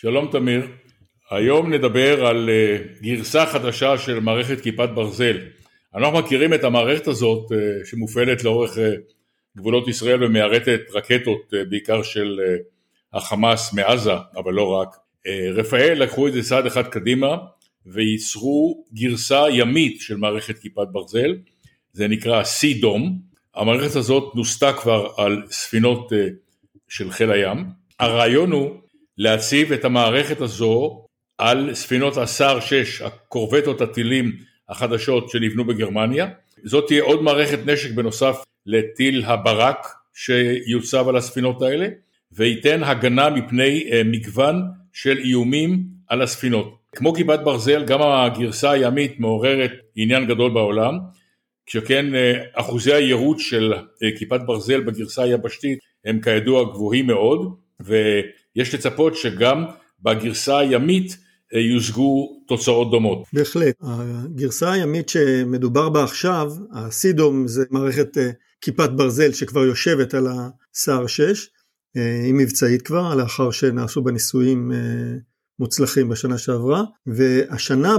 שלום תמיר, היום נדבר על אה, גרסה חדשה של מערכת כיפת ברזל. אנחנו מכירים את המערכת הזאת אה, שמופעלת לאורך אה, גבולות ישראל ומיירטת רקטות בעיקר של החמאס מעזה, אבל לא רק. רפאל לקחו את זה צעד אחד קדימה וייצרו גרסה ימית של מערכת כיפת ברזל, זה נקרא סידום, המערכת הזאת נוסתה כבר על ספינות של חיל הים. הרעיון הוא להציב את המערכת הזו על ספינות הסער 6, הקורבטות הטילים החדשות שנבנו בגרמניה. זאת תהיה עוד מערכת נשק בנוסף לטיל הברק שיוצב על הספינות האלה, וייתן הגנה מפני אה, מגוון של איומים על הספינות. כמו כיפת ברזל, גם הגרסה הימית מעוררת עניין גדול בעולם, שכן אה, אחוזי היירוט של אה, כיפת ברזל בגרסה היבשתית הם כידוע גבוהים מאוד, ויש לצפות שגם בגרסה הימית אה, יושגו תוצאות דומות. בהחלט. הגרסה הימית שמדובר בה עכשיו, הסידום זה מערכת אה, כיפת ברזל שכבר יושבת על הסער 6, אה, היא מבצעית כבר, לאחר שנעשו בה ניסויים מוצלחים בשנה שעברה, והשנה,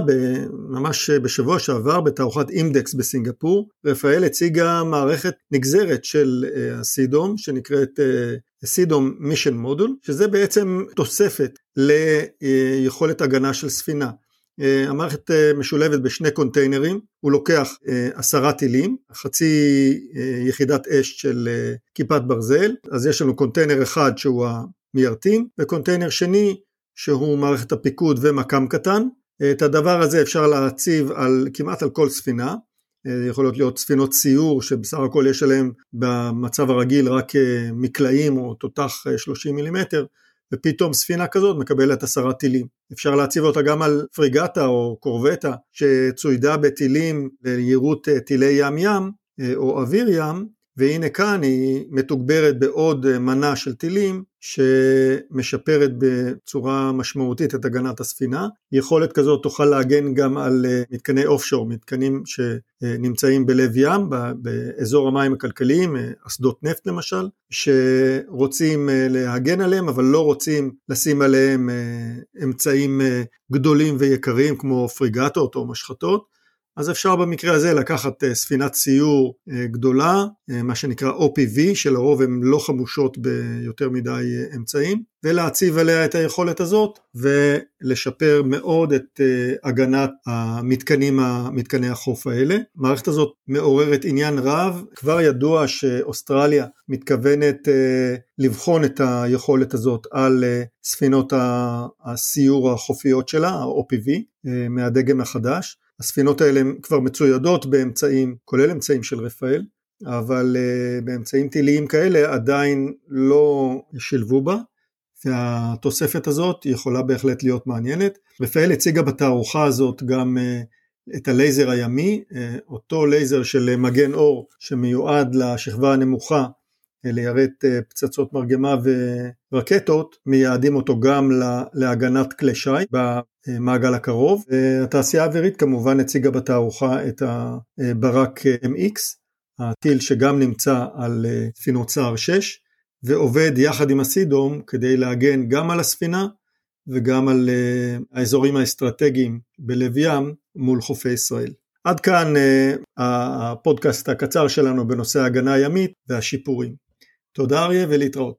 ממש בשבוע שעבר, בתערוכת אינדקס בסינגפור, רפאל הציגה מערכת נגזרת של הסידום, שנקראת סידום מישן מודול, שזה בעצם תוספת ליכולת הגנה של ספינה. המערכת משולבת בשני קונטיינרים, הוא לוקח עשרה טילים, חצי יחידת אש של כיפת ברזל, אז יש לנו קונטיינר אחד שהוא המיירטים, וקונטיינר שני שהוא מערכת הפיקוד ומקם קטן. את הדבר הזה אפשר להציב על, כמעט על כל ספינה, יכולות להיות ספינות סיור שבסך הכל יש עליהן במצב הרגיל רק אה, מקלעים או תותח 30 אה, מילימטר ופתאום ספינה כזאת מקבלת עשרה טילים. אפשר להציב אותה גם על פריגטה או קורבטה שצוידה בטילים אה, טילי ים ים או אוויר ים והנה כאן היא מתוגברת בעוד מנה של טילים שמשפרת בצורה משמעותית את הגנת הספינה. יכולת כזאת תוכל להגן גם על אה, מתקני אופשור, מתקנים שנמצאים בלב ים, באזור המים הכלכליים, אה, אסדות נפט למשל, שרוצים אה, להגן עליהם אבל לא רוצים לשים עליהם אמצעים גדולים ויקרים כמו פריגטות או משחטות. אז אפשר במקרה הזה לקחת אה, ספינת סיור אה, גדולה, אה, מה שנקרא OPV, שלרוב הן לא חמושות ביותר מדי אמצעים, ולהציב עליה את היכולת הזאת ולשפר מאוד את הגנת המתקנים, מתקני החוף האלה. המערכת הזאת מעוררת עניין רב, כבר ידוע שאוסטרליה מתכוונת לבחון את היכולת הזאת על ספינות הסיור החופיות שלה, ה-OPV, מהדגם החדש. הספינות האלה כבר מצוידות באמצעים, כולל אמצעים של רפאל, אבל uh, באמצעים טיליים כאלה עדיין לא שילבו בה, והתוספת הזאת יכולה בהחלט להיות מעניינת. רפאל הציגה בתערוכה הזאת גם uh, את הלייזר הימי, uh, אותו לייזר של מגן אור שמיועד לשכבה הנמוכה ליירט פצצות מרגמה ורקטות, מייעדים אותו גם להגנת כלי שיט במעגל הקרוב. התעשייה האווירית כמובן הציגה בתערוכה את הברק MX, הטיל שגם נמצא על ספינות סער 6, ועובד יחד עם הסידום כדי להגן גם על הספינה וגם על האזורים האסטרטגיים בלב ים מול חופי ישראל. עד כאן הפודקאסט הקצר שלנו בנושא ההגנה הימית והשיפורים. תודה אריה ולהתראות.